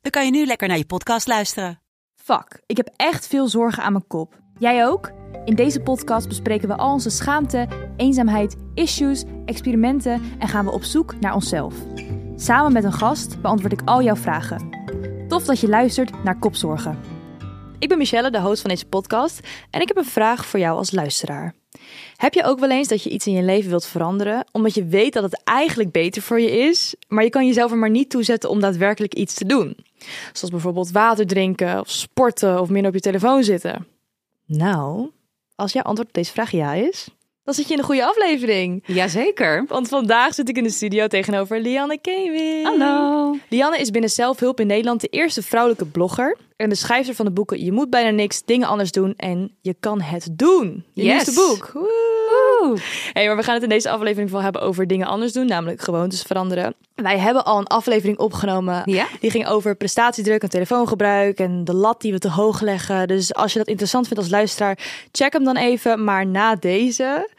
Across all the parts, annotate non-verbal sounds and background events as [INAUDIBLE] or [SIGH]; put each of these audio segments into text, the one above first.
dan kan je nu lekker naar je podcast luisteren. Fuck, ik heb echt veel zorgen aan mijn kop. Jij ook? In deze podcast bespreken we al onze schaamte, eenzaamheid, issues, experimenten en gaan we op zoek naar onszelf. Samen met een gast beantwoord ik al jouw vragen. Tof dat je luistert naar Kopzorgen. Ik ben Michelle, de host van deze podcast, en ik heb een vraag voor jou als luisteraar. Heb je ook wel eens dat je iets in je leven wilt veranderen, omdat je weet dat het eigenlijk beter voor je is, maar je kan jezelf er maar niet toe zetten om daadwerkelijk iets te doen? Zoals bijvoorbeeld water drinken, of sporten, of minder op je telefoon zitten. Nou, als jouw antwoord op deze vraag ja is, dan zit je in een goede aflevering. Jazeker. Want vandaag zit ik in de studio tegenover Lianne Kewin. Hallo. Lianne is binnen zelfhulp in Nederland de eerste vrouwelijke blogger. En de schrijver van de boeken Je moet bijna niks, dingen anders doen en je kan het doen. Je Yes. nieuwste boek. Woe. Hey, maar we gaan het in deze aflevering vooral hebben over dingen anders doen, namelijk gewoontes veranderen. Wij hebben al een aflevering opgenomen. Ja? Die ging over prestatiedruk en telefoongebruik en de lat die we te hoog leggen. Dus als je dat interessant vindt als luisteraar, check hem dan even. Maar na deze,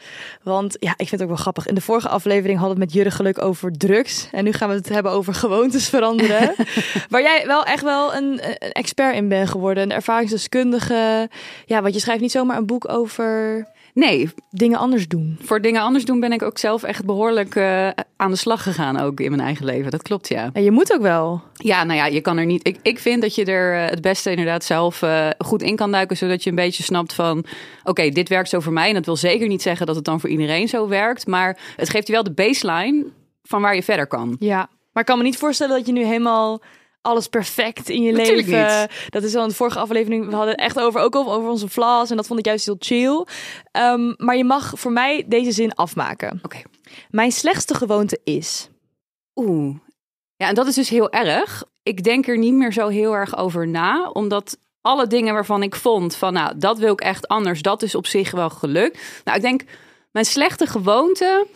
want ja, ik vind het ook wel grappig. In de vorige aflevering hadden we het met Jurre Geluk over drugs. En nu gaan we het hebben over gewoontes veranderen. [LAUGHS] Waar jij wel echt wel een, een expert in bent geworden. Een ervaringsdeskundige. Ja, want je schrijft niet zomaar een boek over Nee, dingen anders doen. voor dingen anders doen ben ik ook zelf echt behoorlijk eh, aan de slag gegaan ook in mijn eigen leven. Dat klopt, ja. En je moet ook wel. Ja, nou ja, je kan er niet. Ik, ik vind dat je er eh, het beste inderdaad zelf eh, goed in kan duiken, zodat je een beetje snapt van, oké, dit werkt zo voor mij. En dat wil zeker niet zeggen dat het dan voor iedereen zo werkt, maar het geeft je wel de baseline van waar je verder kan. Ja, maar ik kan me niet voorstellen dat je nu helemaal alles perfect in je Natuurlijk leven. niet. Dat is al in de vorige aflevering. We hadden het echt over ook over onze flaws en dat vond ik juist heel chill. Ehm, maar je mag voor mij deze zin afmaken. Oké. Mijn slechtste gewoonte is. Oeh. Ja, en dat is dus heel erg. Ik denk er niet meer zo heel erg over na, omdat alle dingen waarvan ik vond van, nou, dat wil ik echt anders, dat is op zich wel gelukt. Nou, ik denk, mijn slechte gewoonte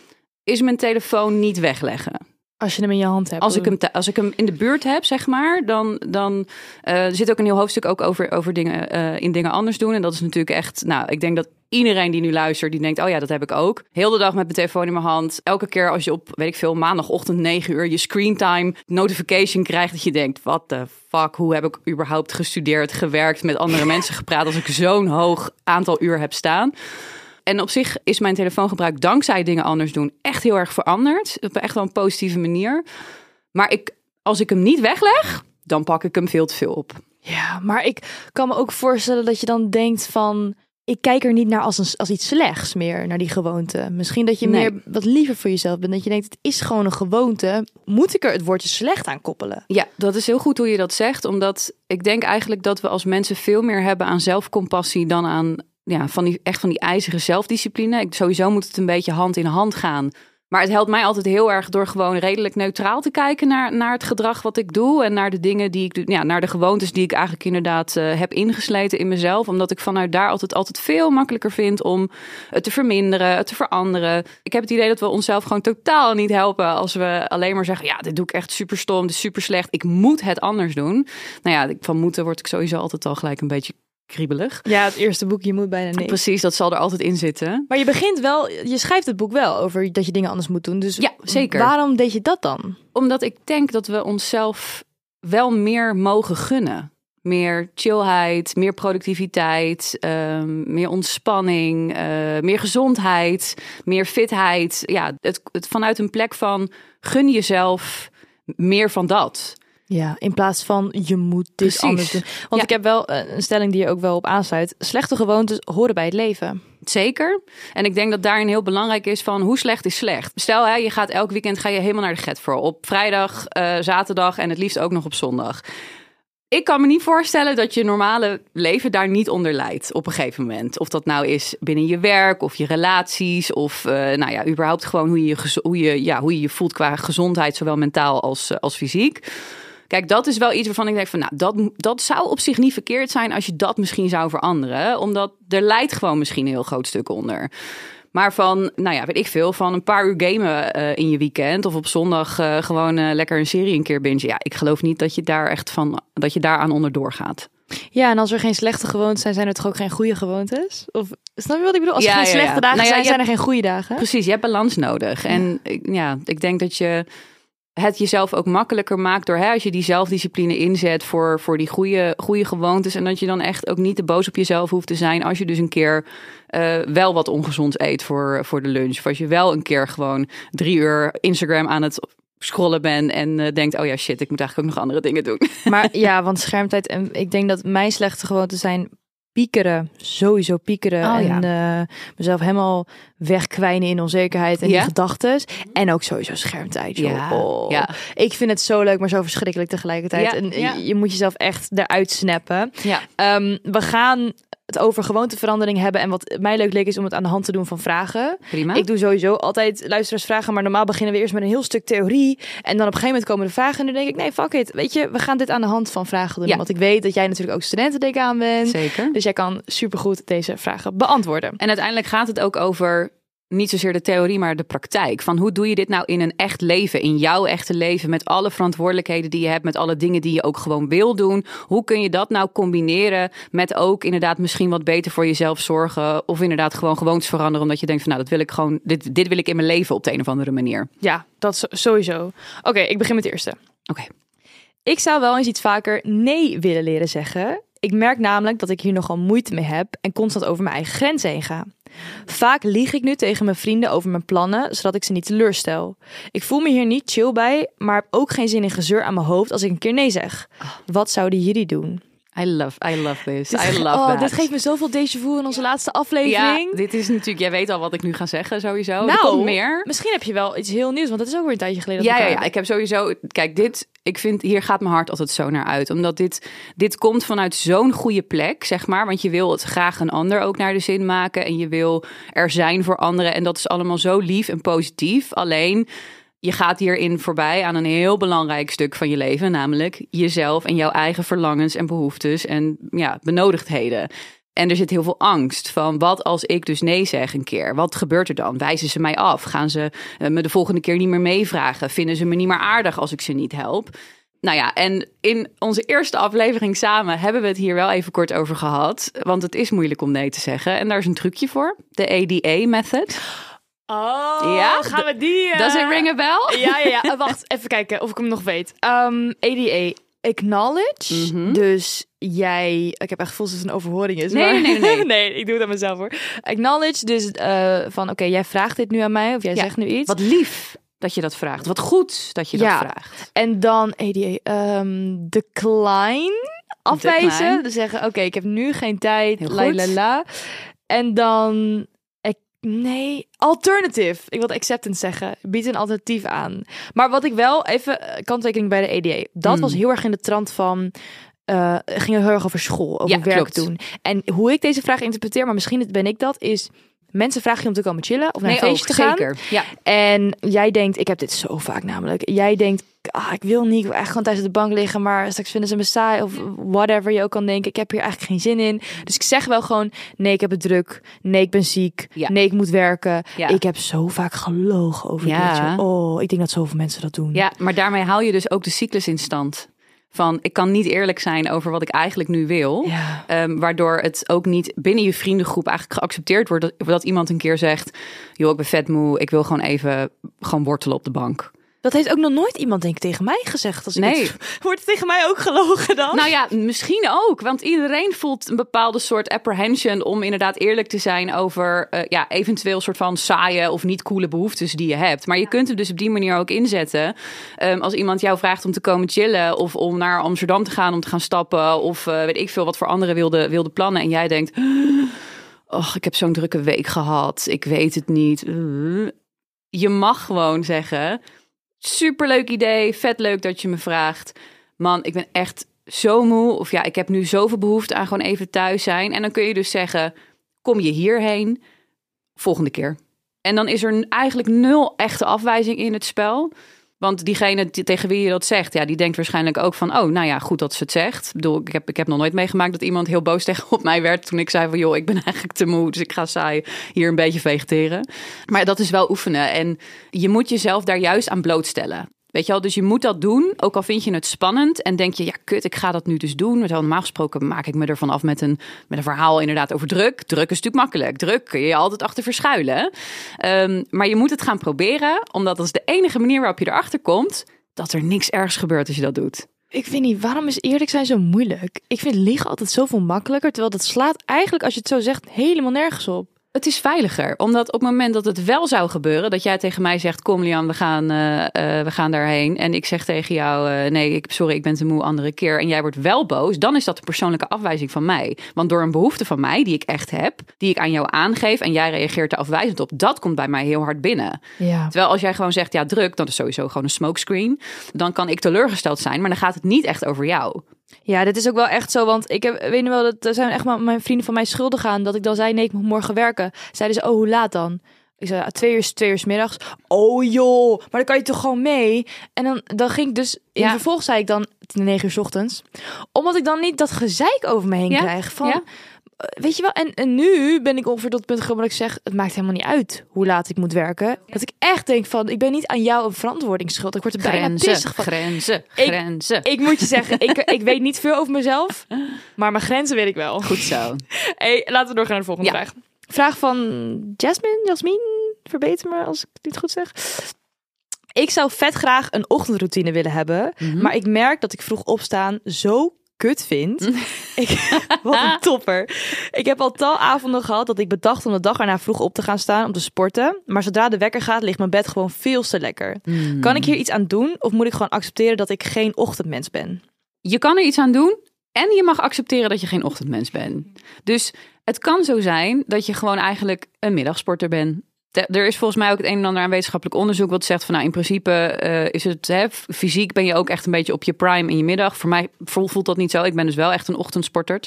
is mijn telefoon niet wegleggen. Als je hem in je hand hebt. Als ik hem, als ik hem in de buurt heb, zeg maar, dan, dan eh, er zit ook een heel hoofdstuk ook over, over dingen, eh, in dingen anders doen. En dat is natuurlijk echt, nou, ik denk dat iedereen die nu luistert, die denkt, oh ja, dat heb ik ook. Heel de dag met mijn telefoon in mijn hand. Elke keer als je op, weet ik veel, maandagochtend 9 uur je screentime notification krijgt, dat je denkt, wat de fuck, hoe heb ik überhaupt gestudeerd, gewerkt, met andere [LAUGHS] mensen gepraat als ik zo'n hoog aantal uur heb staan. En op zich is mijn telefoongebruik dankzij dingen anders doen echt heel erg veranderd. Op echt wel een positieve manier. Maar ik, als ik hem niet wegleg, dan pak ik hem veel te veel op. Ja, maar ik kan me ook voorstellen dat je dan denkt van. Ik kijk er niet naar als, een, als iets slechts meer, naar die gewoonte. Misschien dat je Nee. meer wat liever voor jezelf bent. Dat je denkt, het is gewoon een gewoonte. Moet ik er het woordje slecht aan koppelen? Ja, dat is heel goed hoe je dat zegt. Omdat ik denk eigenlijk dat we als mensen veel meer hebben aan zelfcompassie dan aan ja, van die, echt van die ijzeren zelfdiscipline. Ik, sowieso moet het een beetje hand in hand gaan. Maar het helpt mij altijd heel erg door gewoon redelijk neutraal te kijken naar, naar het gedrag wat ik doe. En naar de dingen die ik doe. Ja, naar de gewoontes die ik eigenlijk inderdaad eh, heb ingesleten in mezelf. Omdat ik vanuit daar altijd, altijd veel makkelijker vind om het te verminderen, het te veranderen. Ik heb het idee dat we onszelf gewoon totaal niet helpen als we alleen maar zeggen: ja, dit doe ik echt super stom, dit is super slecht. Ik moet het anders doen. Nou ja, van moeten word ik sowieso altijd al gelijk een beetje kriebelig. Ja, het eerste boek, je moet bijna niks. Precies, dat zal er altijd in zitten. Maar je begint wel, je schrijft het boek wel over dat je dingen anders moet doen. Dus Ja, zeker. waarom deed je dat dan? Omdat ik denk dat we onszelf wel meer mogen gunnen. Meer chillheid, meer productiviteit, ehm, meer ontspanning, eh, meer gezondheid, meer fitheid. Ja, het, het vanuit een plek van gun jezelf meer van dat. Ja, in plaats van je moet dit Precies. anders doen. Want Ja. ik heb wel eh, een stelling die je ook wel op aansluit. Slechte gewoontes horen bij het leven. Zeker. En ik denk dat daarin heel belangrijk is van hoe slecht is slecht. Stel, hè, je gaat elk weekend ga je helemaal naar de get voor. Op vrijdag, eh, zaterdag en het liefst ook nog op zondag. Ik kan me niet voorstellen dat je normale leven daar niet onder leidt op een gegeven moment. Of dat nou is binnen je werk of je relaties of eh, nou ja, überhaupt gewoon hoe je hoe je, ja, hoe je je voelt qua gezondheid, zowel mentaal als, als fysiek. Kijk, dat is wel iets waarvan ik denk van, nou, dat, dat zou op zich niet verkeerd zijn als je dat misschien zou veranderen. Omdat er leidt gewoon misschien een heel groot stuk onder. Maar van, nou ja, weet ik veel, van een paar uur gamen uh, in je weekend of op zondag uh, gewoon uh, lekker een serie een keer bingen. Ja, ik geloof niet dat je daar echt van, dat je daaraan onderdoor gaat. Ja, en als er geen slechte gewoontes zijn, zijn er toch ook geen goede gewoontes? Of snap je wat ik bedoel? Als er Ja, geen ja, slechte ja. dagen Nou zijn, zijn er geen goede dagen. Precies, je hebt balans nodig. En ja, ik denk dat je het jezelf ook makkelijker maakt door hè, als je die zelfdiscipline inzet voor, voor die goede, goede gewoontes. En dat je dan echt ook niet te boos op jezelf hoeft te zijn als je dus een keer eh, wel wat ongezonds eet voor, voor de lunch. Of als je wel een keer gewoon drie uur Instagram aan het scrollen bent en eh, denkt, oh ja shit, ik moet eigenlijk ook nog andere dingen doen. Maar [LAUGHS] ja, want schermtijd. En ik denk dat mijn slechte gewoonten zijn piekeren. Sowieso piekeren. Oh, ja. en eh, mezelf helemaal wegkwijnen in onzekerheid en Ja? gedachten. En ook sowieso schermtijd. Joh. Ja, Oh. ja. Ik vind het zo leuk, maar zo verschrikkelijk tegelijkertijd. Ja, en ja. je moet jezelf echt eruit snappen. Ja. Ehm, we gaan het over gewoonteverandering hebben. En wat mij leuk leek is om het aan de hand te doen van vragen. Prima. Ik doe sowieso altijd luisteraars vragen, maar normaal beginnen we eerst met een heel stuk theorie. En dan op een gegeven moment komen de vragen. En dan denk ik, nee, fuck it. Weet je, we gaan dit aan de hand van vragen doen. Ja. Want ik weet dat jij natuurlijk ook studentendecaan bent. Zeker. Dus jij kan supergoed deze vragen beantwoorden. En uiteindelijk gaat het ook over niet zozeer de theorie, maar de praktijk. Van hoe doe je dit nou in een echt leven, in jouw echte leven, met alle verantwoordelijkheden die je hebt, met alle dingen die je ook gewoon wil doen. Hoe kun je dat nou combineren met ook inderdaad misschien wat beter voor jezelf zorgen, of inderdaad gewoon gewoontes veranderen, omdat je denkt van nou, dat wil ik gewoon, dit, dit wil ik in mijn leven op de een of andere manier. Ja, dat sowieso. Oké, ik begin met de eerste. Oké. Ik zou wel eens iets vaker nee willen leren zeggen. Ik merk namelijk dat ik hier nogal moeite mee heb en constant over mijn eigen grenzen heen ga. Vaak lieg ik nu tegen mijn vrienden over mijn plannen, zodat ik ze niet teleurstel. Ik voel me hier niet chill bij, maar heb ook geen zin in gezeur aan mijn hoofd als ik een keer nee zeg. Wat zouden jullie doen? I love, I love this. Dit, I ge- love oh, that. dit geeft me zoveel déjà vu in onze laatste aflevering. ja, dit is natuurlijk, jij weet al wat ik nu ga zeggen sowieso. nou, er meer. misschien heb je wel iets heel nieuws, want dat is ook weer een tijdje geleden. dat Ja, ja, ja, ik heb sowieso. Kijk, dit. Ik vind hier gaat mijn hart altijd zo naar uit. Omdat dit, dit komt vanuit zo'n goede plek, zeg maar. Want je wil het graag een ander ook naar de zin maken. En je wil er zijn voor anderen. En dat is allemaal zo lief en positief. Alleen. Je gaat hierin voorbij aan een heel belangrijk stuk van je leven, namelijk jezelf en jouw eigen verlangens en behoeftes en ja, benodigdheden. En er zit heel veel angst van wat als ik dus nee zeg een keer? Wat gebeurt er dan? Wijzen ze mij af? Gaan ze eh, me de volgende keer niet meer meevragen? Vinden ze me niet meer aardig als ik ze niet help? Nou ja, en in onze eerste aflevering samen hebben we het hier wel even kort over gehad. Want het is moeilijk om nee te zeggen. En daar is een trucje voor. De ADA-method. Oh, Ja, gaan we die... eh, Does it ring a bell? Ja, ja, ja. Eh, [LAUGHS] Wacht, even kijken of ik hem nog weet. Ehm ADA, acknowledge. Mhm. Dus jij... Ik heb echt gevoeld dat het een overhoring is. Nee, maar- nee, nee, nee. [LAUGHS] nee, ik doe het aan mezelf hoor. Acknowledge, dus eh, van oké, jij vraagt dit nu aan mij. Of jij Ja, zegt nu iets. Wat lief dat je dat vraagt. Wat goed dat je Ja. dat vraagt. En dan ADA, ehm decline. Afwijzen. Dus zeggen, oké, ik heb nu geen tijd. La, la, la. En dan... Nee, alternative. Ik wilde acceptance zeggen. Bied een alternatief aan. Maar wat ik wel, even eh, kanttekening bij de ADA. Dat Hmm. was heel erg in de trant van... eh ging heel erg over school, over Ja, werk klopt. doen. En hoe ik deze vraag interpreteer, maar misschien ben ik dat, is... Mensen vragen je om te komen chillen of naar Nee, een feestje ook, te gaan. zeker. Ja. En jij denkt, ik heb dit zo vaak namelijk. Jij denkt, ah, ik wil niet, ik wil echt gewoon thuis op de bank liggen, maar straks vinden ze me saai of whatever je ook kan denken. Ik heb hier eigenlijk geen zin in. Dus ik zeg wel gewoon, nee, ik heb het druk. Nee, ik ben ziek. Ja. Nee, ik moet werken. Ja. Ik heb zo vaak gelogen over Ja. dit. Oh, ik denk dat zoveel mensen dat doen. Ja, maar daarmee hou je dus ook de cyclus in stand. Van ik kan niet eerlijk zijn over wat ik eigenlijk nu wil. Ja. Ehm, waardoor het ook niet binnen je vriendengroep eigenlijk geaccepteerd wordt. Dat, dat iemand een keer zegt: joh, ik ben vet moe. Ik wil gewoon even gewoon wortelen op de bank. Dat heeft ook nog nooit iemand denk ik tegen mij gezegd. Als ik Nee. het- [LAUGHS] Wordt het tegen mij ook gelogen dan? Nou ja, misschien ook. Want iedereen voelt een bepaalde soort apprehension om inderdaad eerlijk te zijn over eh, ja, eventueel soort van saaie of niet coole behoeftes die je hebt. Maar je kunt hem dus op die manier ook inzetten. Ehm, als iemand jou vraagt om te komen chillen of om naar Amsterdam te gaan om te gaan stappen of eh, weet ik veel wat voor anderen wilde, wilde plannen. En jij denkt, oh, ik heb zo'n drukke week gehad. Ik weet het niet. Eh. Je mag gewoon zeggen, superleuk idee, vet leuk dat je me vraagt. Man, ik ben echt zo moe. Of ja, ik heb nu zoveel behoefte aan gewoon even thuis zijn. En dan kun je dus zeggen, kom je hierheen volgende keer. En dan is er eigenlijk nul echte afwijzing in het spel. Want diegene die- tegen wie je dat zegt, ja, die denkt waarschijnlijk ook van, oh, nou ja, goed dat ze het zegt. Ik ik heb, ik heb nog nooit meegemaakt dat iemand heel boos [LAUGHS] tegen op mij werd toen ik zei van, joh, ik ben eigenlijk te moe, dus ik ga saai hier een beetje vegeteren. Maar dat is wel oefenen en je moet jezelf daar juist aan blootstellen. Weet je wel, dus je moet dat doen, ook al vind je het spannend en denk je, ja, kut, ik ga dat nu dus doen. Terwijl normaal gesproken maak ik me ervan af met een, met een verhaal inderdaad over druk. Druk is natuurlijk makkelijk. Druk kun je je altijd achter verschuilen. Ehm, maar je moet het gaan proberen, omdat dat is de enige manier waarop je erachter komt dat er niks ergs gebeurt als je dat doet. Ik vind niet, waarom is eerlijk zijn zo moeilijk? Ik vind liegen altijd zoveel makkelijker, terwijl dat slaat eigenlijk, als je het zo zegt, helemaal nergens op. Het is veiliger, omdat op het moment dat het wel zou gebeuren, dat jij tegen mij zegt: Kom, Lian, we gaan, eh, eh, we gaan daarheen. En ik zeg tegen jou: eh, Nee, ik, sorry, ik ben te moe, andere keer. En jij wordt wel boos, dan is dat een persoonlijke afwijzing van mij. Want door een behoefte van mij, die ik echt heb, die ik aan jou aangeef en jij reageert er afwijzend op, dat komt bij mij heel hard binnen. Ja. Terwijl als jij gewoon zegt: Ja, druk, dan is sowieso gewoon een smokescreen. Dan kan ik teleurgesteld zijn, maar dan gaat het niet echt over jou. Ja, dit is ook wel echt zo, want ik heb, weet je wel, dat er zijn echt maar mijn vrienden van mij schuldig aan dat ik dan zei, nee, ik moet morgen werken. Zeiden ze, oh, hoe laat dan? Ik zei, "Ah, twee uur, twee uur 's middags. Oh joh, maar dan kan je toch gewoon mee? En dan, dan ging ik dus, in Ja. vervolg zei ik dan, negen uur 's ochtends. Omdat ik dan niet dat gezeik over me heen Ja, krijg. Van, ja. Eh, weet je wel, en, en nu ben ik ongeveer tot het punt gekomen dat ik zeg, het maakt helemaal niet uit hoe laat ik moet werken. Dat ik echt denk van, ik ben niet aan jou een verantwoording schuld. Ik word er bijna Grenzen, pissig van. grenzen, Ik- grenzen. Ik moet je zeggen, ik, ik weet niet veel over mezelf, maar mijn grenzen weet ik wel. Goed zo. [LAUGHS] Hey, laten we doorgaan naar de volgende Ja. vraag. Vraag van Jasmine, Jasmine, verbeter me als ik het niet goed zeg. Ik zou vet graag een ochtendroutine willen hebben, Mhm. maar ik merk dat ik vroeg opstaan zo kut vind. [LAUGHS] ik, wat een topper. Ik heb al tal avonden gehad dat ik bedacht om de dag erna vroeg op te gaan staan om te sporten, maar zodra de wekker gaat ligt mijn bed gewoon veel te lekker. Mm. Kan ik hier iets aan doen of moet ik gewoon accepteren dat ik geen ochtendmens ben? Je kan er iets aan doen en je mag accepteren dat je geen ochtendmens bent. Dus het kan zo zijn dat je gewoon eigenlijk een middagsporter bent. Er is volgens mij ook het een en ander aan wetenschappelijk onderzoek wat zegt van nou in principe eh, is het hè, fysiek ben je ook echt een beetje op je prime in je middag. Voor mij voel- voelt dat niet zo. Ik ben dus wel echt een ochtendsporter.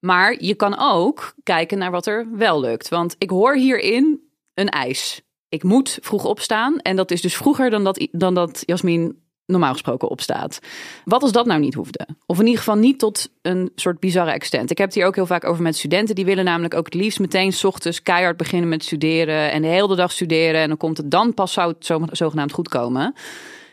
Maar je kan ook kijken naar wat er wel lukt. Want ik hoor hierin een eis. Ik moet vroeg opstaan. En dat is dus vroeger dan dat, dan dat Jasmin normaal gesproken opstaat. Wat als dat nou niet hoefde? Of in ieder geval niet tot een soort bizarre extent. Ik heb het hier ook heel vaak over met studenten. Die willen namelijk ook het liefst meteen 's ochtends keihard beginnen met studeren. En de hele dag studeren. En dan komt het dan pas zou het zo, zogenaamd goed komen.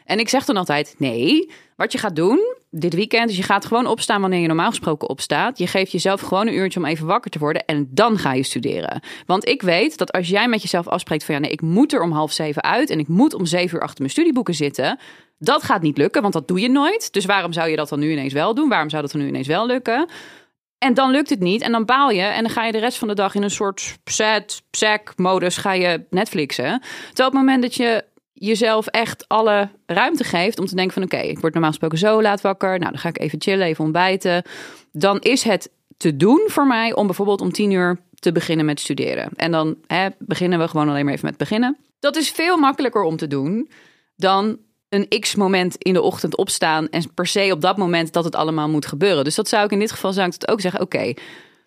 En ik zeg dan altijd: nee, wat je gaat doen dit weekend is je gaat gewoon opstaan wanneer je normaal gesproken opstaat. Je geeft jezelf gewoon een uurtje om even wakker te worden en dan ga je studeren. Want ik weet dat als jij met jezelf afspreekt van ja, nee, ik moet er om half zeven uit en ik moet om zeven uur achter mijn studieboeken zitten. Dat gaat niet lukken, want dat doe je nooit. Dus waarom zou je dat dan nu ineens wel doen? Waarom zou dat dan nu ineens wel lukken? En dan lukt het niet en dan baal je en dan ga je de rest van de dag in een soort sad, sack modus ga je Netflixen. Terwijl op het moment dat je jezelf echt alle ruimte geeft om te denken van oké, ik word normaal gesproken zo laat wakker. Nou, dan ga ik even chillen, even ontbijten. Dan is het te doen voor mij om bijvoorbeeld om tien uur te beginnen met studeren. En dan hè, beginnen we gewoon alleen maar even met beginnen. Dat is veel makkelijker om te doen dan een x-moment in de ochtend opstaan en per se op dat moment dat het allemaal moet gebeuren. Dus dat zou ik in dit geval zou ik het ook zeggen. Oké,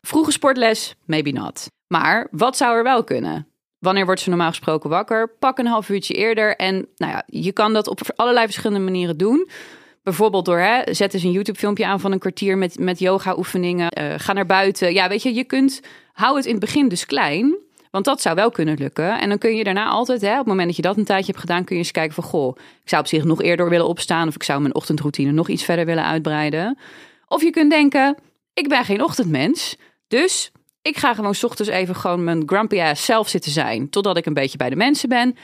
vroege sportles, maybe not. Maar wat zou er wel kunnen? Wanneer wordt ze normaal gesproken wakker? Pak een half uurtje eerder. En nou ja, je kan dat op allerlei verschillende manieren doen. Bijvoorbeeld door, hè, zet eens een YouTube-filmpje aan van een kwartier met, met yoga-oefeningen. Eh, ga naar buiten. Ja, weet je, je kunt, hou het in het begin dus klein. Want dat zou wel kunnen lukken. En dan kun je daarna altijd, hè, op het moment dat je dat een tijdje hebt gedaan, kun je eens kijken van, goh, ik zou op zich nog eerder willen opstaan. Of ik zou mijn ochtendroutine nog iets verder willen uitbreiden. Of je kunt denken, ik ben geen ochtendmens. Dus ik ga gewoon ochtends even gewoon mijn grumpy ass zelf zitten zijn. Totdat ik een beetje bij de mensen ben.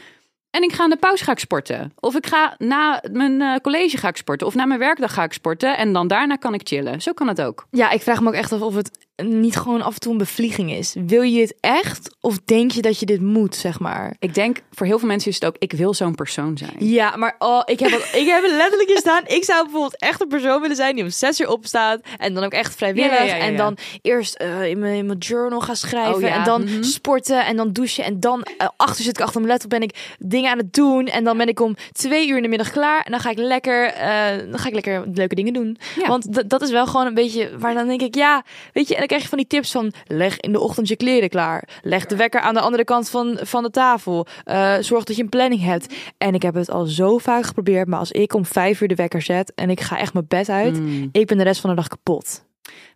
En ik ga in de pauze ga ik sporten. Of ik ga na mijn eh, college ga ik sporten. Of na mijn werkdag ga ik sporten. En dan daarna kan ik chillen. Zo kan het ook. Ja, ik vraag me ook echt af of het niet gewoon af en toe een bevlieging is. Wil je het echt of denk je dat je dit moet, zeg maar? Ik denk, voor heel veel mensen is het ook, ik wil zo'n persoon zijn. Ja, maar oh, ik, heb het, ik heb het letterlijk hier staan. Ik zou bijvoorbeeld echt een persoon willen zijn die om zes uur opstaat. En dan ook echt vrijwillig. Ja, ja, ja, ja. En dan eerst eh, in, mijn, in mijn journal gaan schrijven. Oh. En dan Mhm. sporten. En dan douchen. En dan eh, achter zit ik achter mijn laptop. Ben ik dingen aan het doen. En dan ben ik om twee uur in de middag klaar. En dan ga ik lekker, eh, dan ga ik lekker leuke dingen doen. Want dat is wel gewoon een beetje waar dan denk ik, ja, weet je. En ik, krijg je van die tips van leg in de ochtend je kleren klaar. Leg de wekker aan de andere kant van, van de tafel. Uh, zorg dat je een planning hebt. En ik heb het al zo vaak geprobeerd, maar als ik om vijf uur de wekker zet en ik ga echt mijn bed uit, Mm. ik ben de rest van de dag kapot.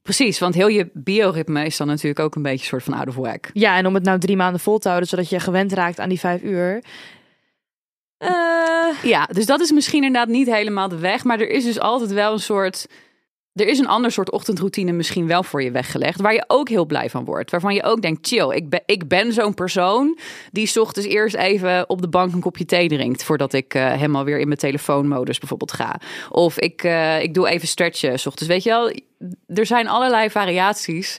Precies, want heel je bioritme is dan natuurlijk ook een beetje een soort van out of whack. Ja, en om het nou drie maanden vol te houden, zodat je gewend raakt aan die vijf uur. Eh, Ja, dus dat is misschien inderdaad niet helemaal de weg. Maar er is dus altijd wel een soort. Er is een ander soort ochtendroutine misschien wel voor je weggelegd. Waar je ook heel blij van wordt. Waarvan je ook denkt: chill, ik ben, ik ben zo'n persoon. die ochtends eerst even op de bank een kopje thee drinkt. voordat ik eh, helemaal weer in mijn telefoonmodus bijvoorbeeld ga. Of ik, eh, ik doe even stretchen. ochtends. Weet je wel, er zijn allerlei variaties.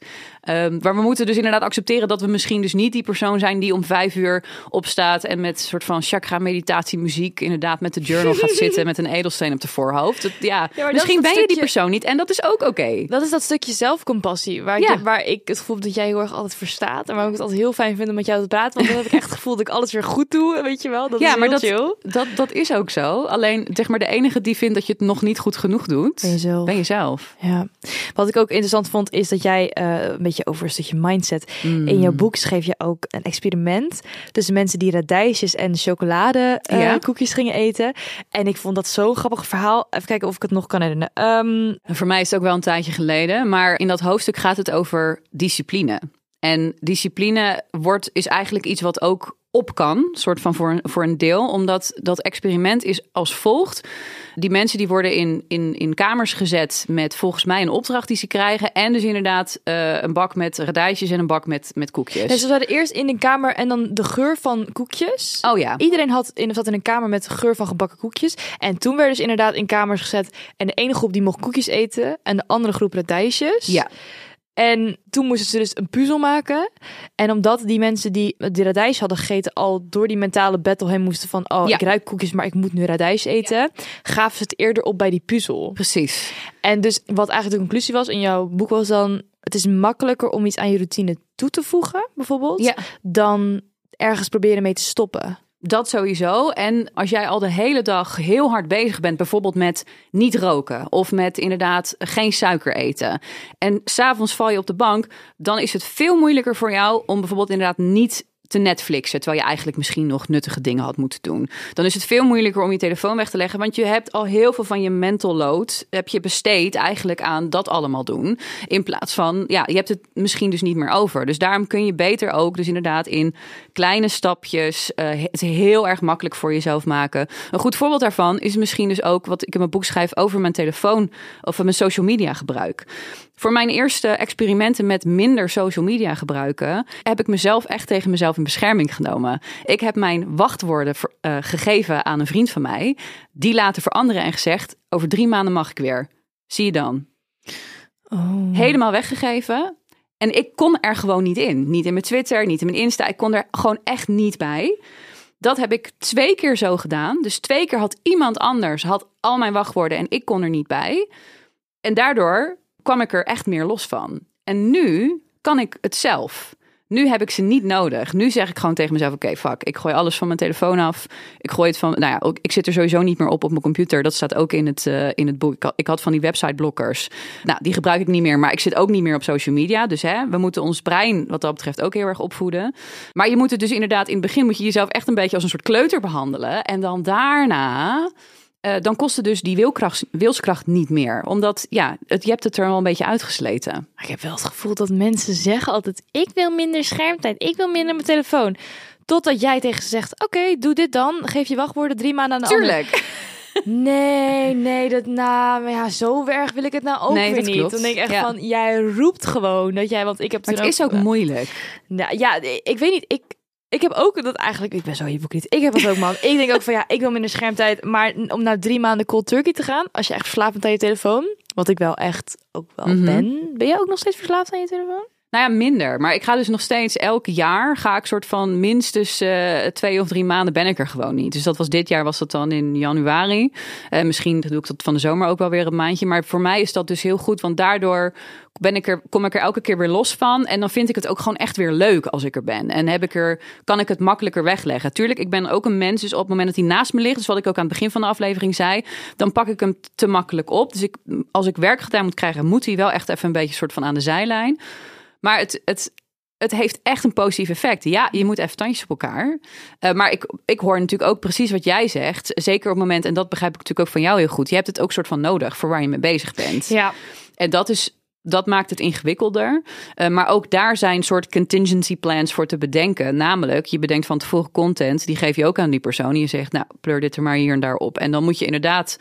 Ehm, maar we moeten dus inderdaad accepteren dat we misschien dus niet die persoon zijn die om vijf uur opstaat en met een soort van chakra meditatie muziek inderdaad met de journal gaat [LAUGHS] zitten met een edelsteen op de voorhoofd. Dat, ja, misschien is ben je die persoon niet en dat is ook oké. dat is dat stukje zelfcompassie, waar, Ja. ik, waar ik het gevoel heb dat jij heel erg altijd verstaat. En waar ik het altijd heel fijn vind om met jou te praten. Want dan heb ik echt het gevoel dat ik alles weer goed doe, weet je wel. Dat Ja, is maar dat, chill. dat, dat is ook zo. Alleen zeg maar de enige die vindt dat je het nog niet goed genoeg doet, Ben jezelf. ben jezelf. Ja. Wat ik ook interessant vond, is dat jij eh, een beetje over een stukje mindset. In jouw boek schreef je ook een experiment tussen mensen die radijsjes en chocolade eh, Ja. koekjes gingen eten. En ik vond dat zo'n grappig verhaal. Even kijken of ik het nog kan herinneren. Ehm, Voor mij is het ook wel een tijdje geleden, maar in dat hoofdstuk gaat het over discipline. En discipline wordt, is eigenlijk iets wat ook op kan, soort van voor een, voor een deel, omdat dat experiment is als volgt. Die mensen die worden in, in, in kamers gezet met volgens mij een opdracht die ze krijgen. En dus inderdaad eh, een bak met radijsjes en een bak met, met koekjes. dus we zaten eerst in de kamer en dan de geur van koekjes. Oh ja. Iedereen had in, zat in een kamer met geur van gebakken koekjes. En toen werden ze inderdaad in kamers gezet. En de ene groep die mocht koekjes eten. En de andere groep radijsjes. Ja. En toen moesten ze dus een puzzel maken. En omdat die mensen die die radijs hadden gegeten al door die mentale battle heen moesten van... oh, Ja. ik ruik koekjes, maar ik moet nu radijs eten. Gaven ze het eerder op bij die puzzel. Precies. En dus wat eigenlijk de conclusie was in jouw boek was dan... het is makkelijker om iets aan je routine toe te voegen, bijvoorbeeld... Ja. dan ergens proberen mee te stoppen. Dat sowieso. En als jij al de hele dag heel hard bezig bent, bijvoorbeeld met niet roken of met inderdaad geen suiker eten. En s'avonds val je op de bank, dan is het veel moeilijker voor jou om bijvoorbeeld inderdaad niet te Netflixen, terwijl je eigenlijk misschien nog nuttige dingen had moeten doen. Dan is het veel moeilijker om je telefoon weg te leggen, want je hebt al heel veel van je mental load heb je besteed eigenlijk aan dat allemaal doen, in plaats van ja, je hebt het misschien dus niet meer over. Dus daarom kun je beter ook dus inderdaad in kleine stapjes eh, het heel erg makkelijk voor jezelf maken. Een goed voorbeeld daarvan is misschien dus ook wat ik in mijn boek schrijf over mijn telefoon of mijn social media gebruik. Voor mijn eerste experimenten met minder social media gebruiken, heb ik mezelf echt tegen mezelf in bescherming genomen. Ik heb mijn wachtwoorden ver- eh, gegeven aan een vriend van mij, die laten veranderen en gezegd: over drie maanden mag ik weer. Zie je dan? Oh. Helemaal weggegeven. En ik kon er gewoon niet in. Niet in mijn Twitter, niet in mijn Insta. Ik kon er gewoon echt niet bij. Dat heb ik twee keer zo gedaan. Dus twee keer had iemand anders had al mijn wachtwoorden en ik kon er niet bij. En daardoor kwam ik er echt meer los van. En nu kan ik het zelf. Nu heb ik ze niet nodig. Nu zeg ik gewoon tegen mezelf: oké, fuck. Ik gooi alles van mijn telefoon af. Ik gooi het van. Nou ja, ik zit er sowieso niet meer op op mijn computer. Dat staat ook in het, eh, in het boek. Ik had, van die website blokkers. Nou, die gebruik ik niet meer. Maar ik zit ook niet meer op social media. Dus hè, we moeten ons brein wat dat betreft ook heel erg opvoeden. Maar je moet het dus inderdaad in het begin moet je jezelf echt een beetje als een soort kleuter behandelen. En dan daarna. Eh, dan kost het dus die wilkracht, wilskracht niet meer. Omdat, ja, het, je hebt het er wel een beetje uitgesleten. Maar ik heb wel het gevoel dat mensen zeggen altijd: ik wil minder schermtijd, ik wil minder mijn telefoon. Totdat jij tegen ze zegt: oké, doe dit dan. Geef je wachtwoorden drie maanden aan de ander. Tuurlijk. [LAUGHS] Nee, nee, dat nou, maar ja, zo erg wil ik het nou ook Nee, weer niet. klopt. Dan denk ik echt Ja. van: jij roept gewoon dat jij, want ik heb Maar het is ook moeilijk. Nou, ja, ik weet niet. Ik, ik heb ook dat eigenlijk. Ik ben zo hypocriet. Ik heb dat ook, man. ik denk ook van ja, ik wil minder schermtijd. Maar om na drie maanden cold turkey te gaan, als je echt verslaafd bent aan je telefoon, wat ik wel echt ook wel Mhm. ben. Ben jij ook nog steeds verslaafd aan je telefoon? Nou ja, minder. Maar ik ga dus nog steeds elk jaar ga ik soort van minstens uh, twee of drie maanden ben ik er gewoon niet. Dus dat was dit jaar was dat dan in januari. Uh, misschien doe ik dat van de zomer ook wel weer een maandje. Maar voor mij is dat dus heel goed, want daardoor ben ik er, kom ik er elke keer weer los van. En dan vind ik het ook gewoon echt weer leuk als ik er ben. En heb ik er, kan ik het makkelijker wegleggen. Tuurlijk, ik ben ook een mens, dus op het moment dat hij naast me ligt, dus wat ik ook aan het begin van de aflevering zei, dan pak ik hem te makkelijk op. Dus ik, als ik werk gedaan moet krijgen, moet hij wel echt even een beetje soort van aan de zijlijn. Maar het, het, het heeft echt een positief effect. Ja, je moet even tandjes op elkaar. Uh, maar ik, ik hoor natuurlijk ook precies wat jij zegt. Zeker op het moment, en dat begrijp ik natuurlijk ook van jou heel goed. Je hebt het ook soort van nodig voor waar je mee bezig bent. Ja. En dat is dat maakt het ingewikkelder. Uh, maar ook daar zijn soort contingency plans voor te bedenken. Namelijk, je bedenkt van tevoren content, die geef je ook aan die persoon. En je zegt, nou, pleur dit er maar hier en daar op. En dan moet je inderdaad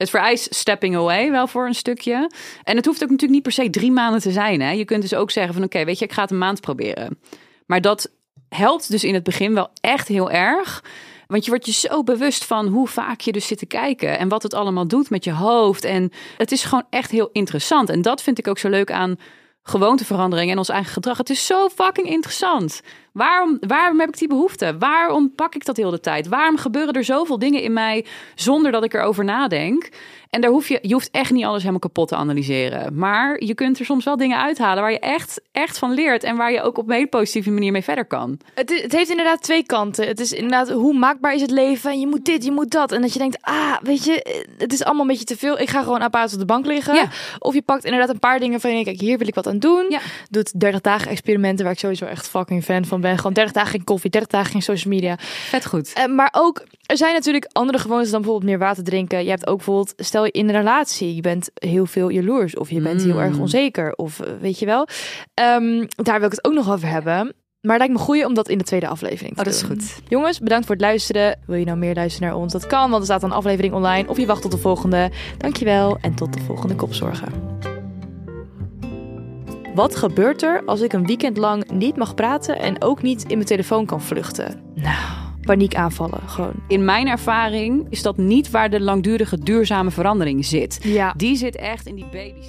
het vereist stepping away wel voor een stukje. En het hoeft ook natuurlijk niet per se drie maanden te zijn. Hè? Je kunt dus ook zeggen van oké, weet je, ik ga het een maand proberen. Maar dat helpt dus in het begin wel echt heel erg. Want je wordt je zo bewust van hoe vaak je dus zit te kijken en wat het allemaal doet met je hoofd. En het is gewoon echt heel interessant. En dat vind ik ook zo leuk aan gewoonteverandering en ons eigen gedrag. Het is zo fucking interessant. Waarom, waarom heb ik die behoefte? Waarom pak ik dat heel de tijd? Waarom gebeuren er zoveel dingen in mij zonder dat ik erover nadenk? En daar hoef je, je hoeft echt niet alles helemaal kapot te analyseren. Maar je kunt er soms wel dingen uithalen waar je echt, echt van leert. En waar je ook op een hele positieve manier mee verder kan. Het, het heeft inderdaad twee kanten. Het is inderdaad hoe maakbaar is het leven. En je moet dit, je moet dat. En dat je denkt, ah, weet je, het is allemaal een beetje te veel. Ik ga gewoon apart op de bank liggen. Ja. Of je pakt inderdaad een paar dingen van je, kijk, hier wil ik wat aan doen. Ja. Doet 30 dagen experimenten waar ik sowieso echt fucking fan van ben. Gewoon 30 dagen geen koffie, 30 dagen geen social media. Vet goed. Uh, maar ook, er zijn natuurlijk andere gewoontes dan bijvoorbeeld meer water drinken. Je hebt ook bijvoorbeeld, stel je in een relatie, je bent heel veel jaloers of je bent heel erg Mm. onzeker of uh, weet je wel. Um, daar wil ik het ook nog over hebben. Maar het lijkt me goed om dat in de tweede aflevering te Oh, dat is goed. Jongens, bedankt voor het luisteren. Wil je nou meer luisteren naar ons? Dat kan, want er staat een aflevering online. Of je wacht tot de volgende. Dankjewel en tot de volgende kopzorgen. Wat gebeurt er als ik een weekend lang niet mag praten en ook niet in mijn telefoon kan vluchten? Nou, paniekaanvallen gewoon. In mijn ervaring is dat niet waar de langdurige duurzame verandering zit. Ja. Die zit echt in die baby